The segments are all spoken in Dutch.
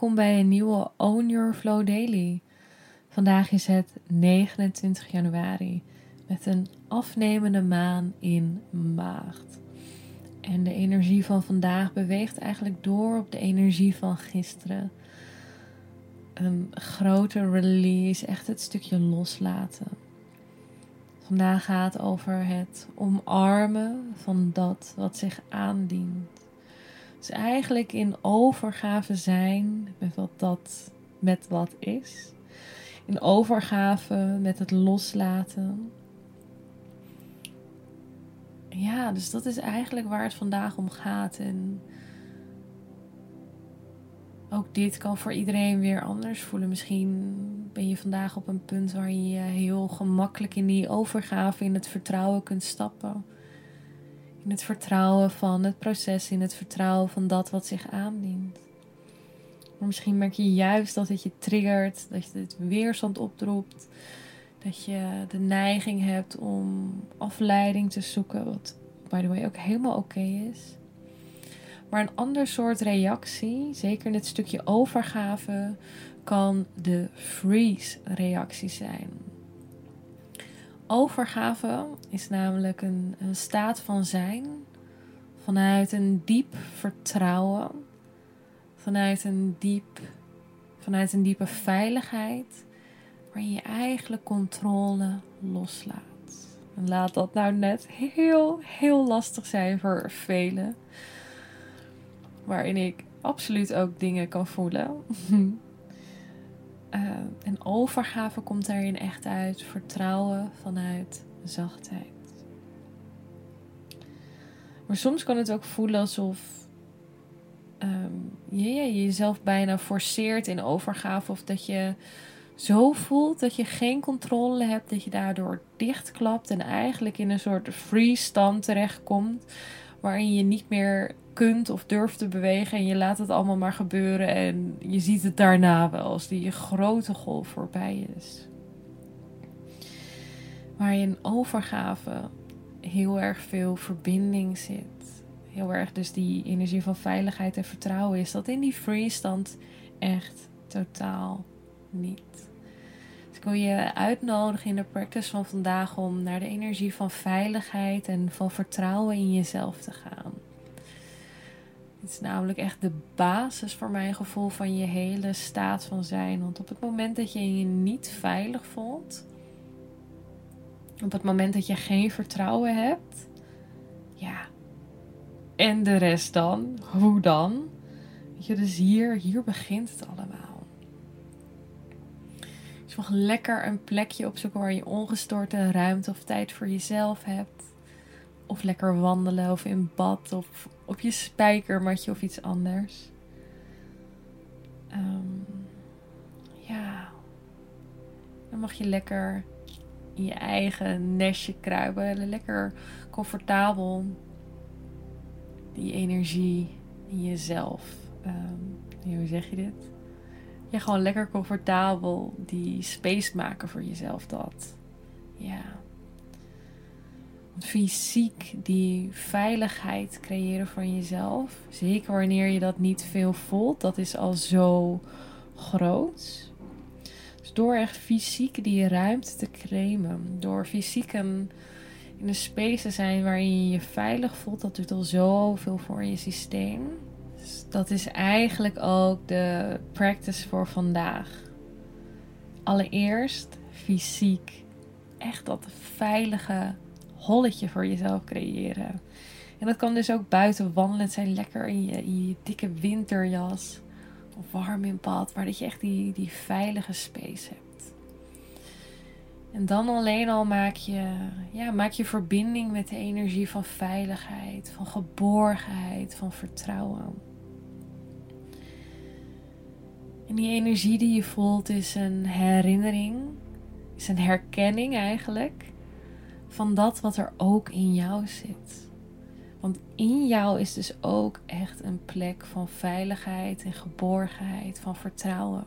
Welkom bij een nieuwe Own Your Flow Daily. Vandaag is het 29 januari met een afnemende maan in maagd. En de energie van vandaag beweegt eigenlijk door op de energie van gisteren. Een grote release, echt het stukje loslaten. Vandaag gaat over het omarmen van dat wat zich aandient. Dus eigenlijk in overgave zijn met wat dat met wat is. In overgave met het loslaten. Ja, dus dat is eigenlijk waar het vandaag om gaat. En ook dit kan voor iedereen weer anders voelen. Misschien ben je vandaag op een punt waar je heel gemakkelijk in die overgave, in het vertrouwen kunt stappen. In het vertrouwen van het proces, in het vertrouwen van dat wat zich aandient. Maar misschien merk je juist dat het je triggert, dat je het weerstand opdroept, dat je de neiging hebt om afleiding te zoeken, wat by the way ook helemaal oké is. Maar een ander soort reactie, zeker in het stukje overgave, kan de freeze-reactie zijn. Overgave is namelijk een, een staat van zijn vanuit een diep vertrouwen, vanuit een, diep, vanuit een diepe veiligheid, waarin je eigenlijk controle loslaat. En laat dat nou net heel, heel lastig zijn voor velen, waarin ik absoluut ook dingen kan voelen. Uh, en overgave komt daarin echt uit vertrouwen vanuit zachtheid. Maar soms kan het ook voelen alsof je, je jezelf bijna forceert in overgave. Of dat je zo voelt dat je geen controle hebt, dat je daardoor dichtklapt en eigenlijk in een soort freeze stand terechtkomt. Waarin je niet meer kunt of durft te bewegen en je laat het allemaal maar gebeuren en je ziet het daarna wel als die grote golf voorbij is. Waar je in overgave heel erg veel verbinding zit. Heel erg dus die energie van veiligheid en vertrouwen is. Dat in die freestand echt totaal niet. Dus ik wil je uitnodigen in de practice van vandaag om naar de energie van veiligheid en van vertrouwen in jezelf te gaan. Het is namelijk echt de basis voor mijn gevoel van je hele staat van zijn. Want op het moment dat je je niet veilig voelt, op het moment dat je geen vertrouwen hebt, ja. En de rest dan? Hoe dan? Weet je, dus hier, hier begint het allemaal. Dus mag lekker een plekje opzoeken waar je ongestoorde ruimte of tijd voor jezelf hebt. Of lekker wandelen of in bad of op je spijkermatje of iets anders. Um, ja. Dan mag je lekker in je eigen nestje kruipen. Lekker comfortabel die energie in jezelf. Um, hoe zeg je dit? Ja, gewoon lekker comfortabel die space maken voor jezelf dat. Ja fysiek die veiligheid creëren van jezelf. Zeker wanneer je dat niet veel voelt. Dat is al zo groot. Dus door echt fysiek die ruimte te claimen. Door fysiek een, in een space te zijn waarin je je veilig voelt. Dat doet al zoveel voor je systeem. Dus dat is eigenlijk ook de practice voor vandaag. Allereerst fysiek. Echt dat veilige holletje voor jezelf creëren. En dat kan dus ook buiten wandelen zijn, lekker in je, dikke winterjas of warm in bad, maar dat je echt die, die veilige space hebt. En dan alleen al maak je, ja, maak je verbinding met de energie van veiligheid, van geborgenheid, van vertrouwen. En die energie die je voelt is een herinnering, is een herkenning eigenlijk van dat wat er ook in jou zit. Want in jou is dus ook echt een plek van veiligheid en geborgenheid, van vertrouwen.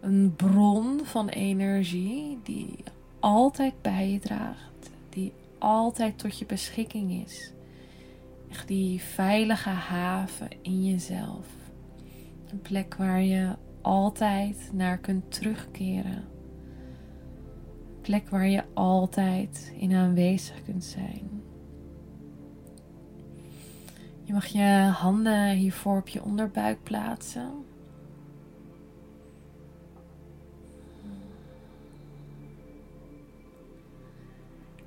Een bron van energie die altijd bij je draagt, die altijd tot je beschikking is. Echt die veilige haven in jezelf. Een plek waar je altijd naar kunt terugkeren. Plek waar je altijd in aanwezig kunt zijn. Je mag je handen hiervoor op je onderbuik plaatsen.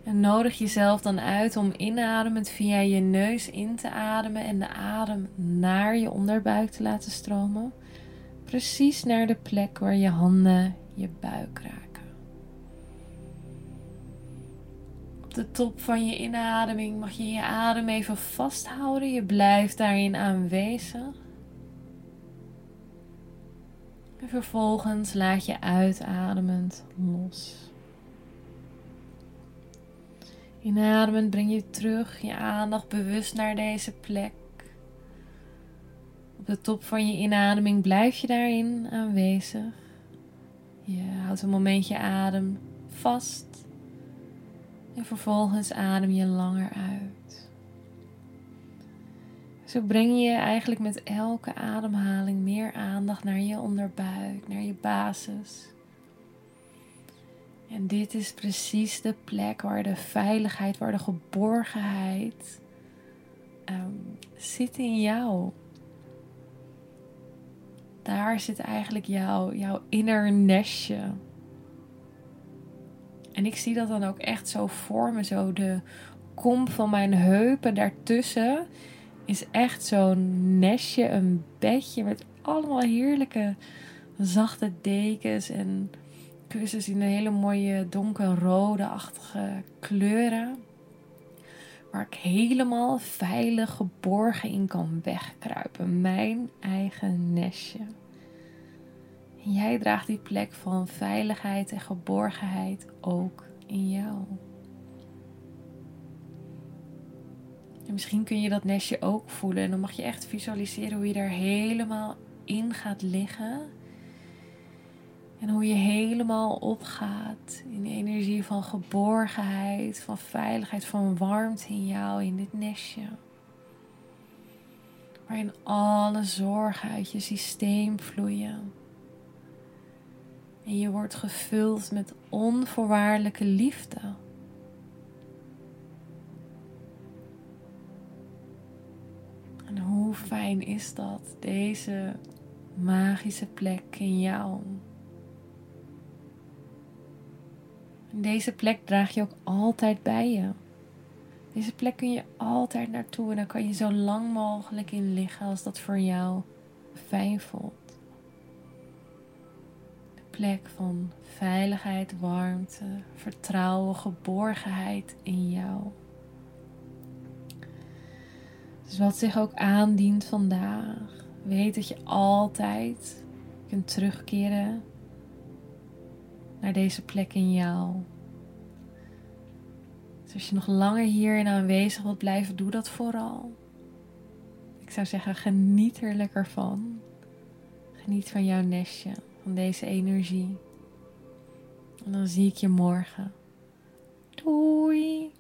En nodig jezelf dan uit om inademend via je neus in te ademen en de adem naar je onderbuik te laten stromen. Precies naar de plek waar je handen je buik raken. De top van je inademing mag je je adem even vasthouden. Je blijft daarin aanwezig. En vervolgens laat je uitademend los. Inademend breng je terug je aandacht bewust naar deze plek. Op de top van je inademing blijf je daarin aanwezig. Je houdt een momentje adem vast. En vervolgens adem je langer uit. Zo breng je eigenlijk met elke ademhaling meer aandacht naar je onderbuik, naar je basis. En dit is precies de plek waar de veiligheid, waar de geborgenheid um, zit in jou. Daar zit eigenlijk jouw, jouw inner nestje. En ik zie dat dan ook echt zo voor me. Zo de kom van mijn heupen daartussen is echt zo'n nestje, een bedje met allemaal heerlijke zachte dekens en kussens in een hele mooie donkerrode-achtige kleuren. Waar ik helemaal veilig geborgen in kan wegkruipen. Mijn eigen nestje. En jij draagt die plek van veiligheid en geborgenheid ook in jou. En misschien kun je dat nestje ook voelen. En dan mag je echt visualiseren hoe je daar helemaal in gaat liggen. En hoe je helemaal opgaat in de energie van geborgenheid, van veiligheid, van warmte in jou, in dit nestje. Waarin alle zorgen uit je systeem vloeien. En je wordt gevuld met onvoorwaardelijke liefde. En hoe fijn is dat, deze magische plek in jou? Deze plek draag je ook altijd bij je. Deze plek kun je altijd naartoe en dan kan je zo lang mogelijk in liggen als dat voor jou fijn voelt. Plek van veiligheid, warmte, vertrouwen, geborgenheid in jou. Dus wat zich ook aandient vandaag, weet dat je altijd kunt terugkeren naar deze plek in jou. Dus als je nog langer hierin aanwezig wilt blijven, doe dat vooral. Ik zou zeggen, geniet er lekker van. Geniet van jouw nestje, van deze energie. En dan zie ik je morgen. Doei!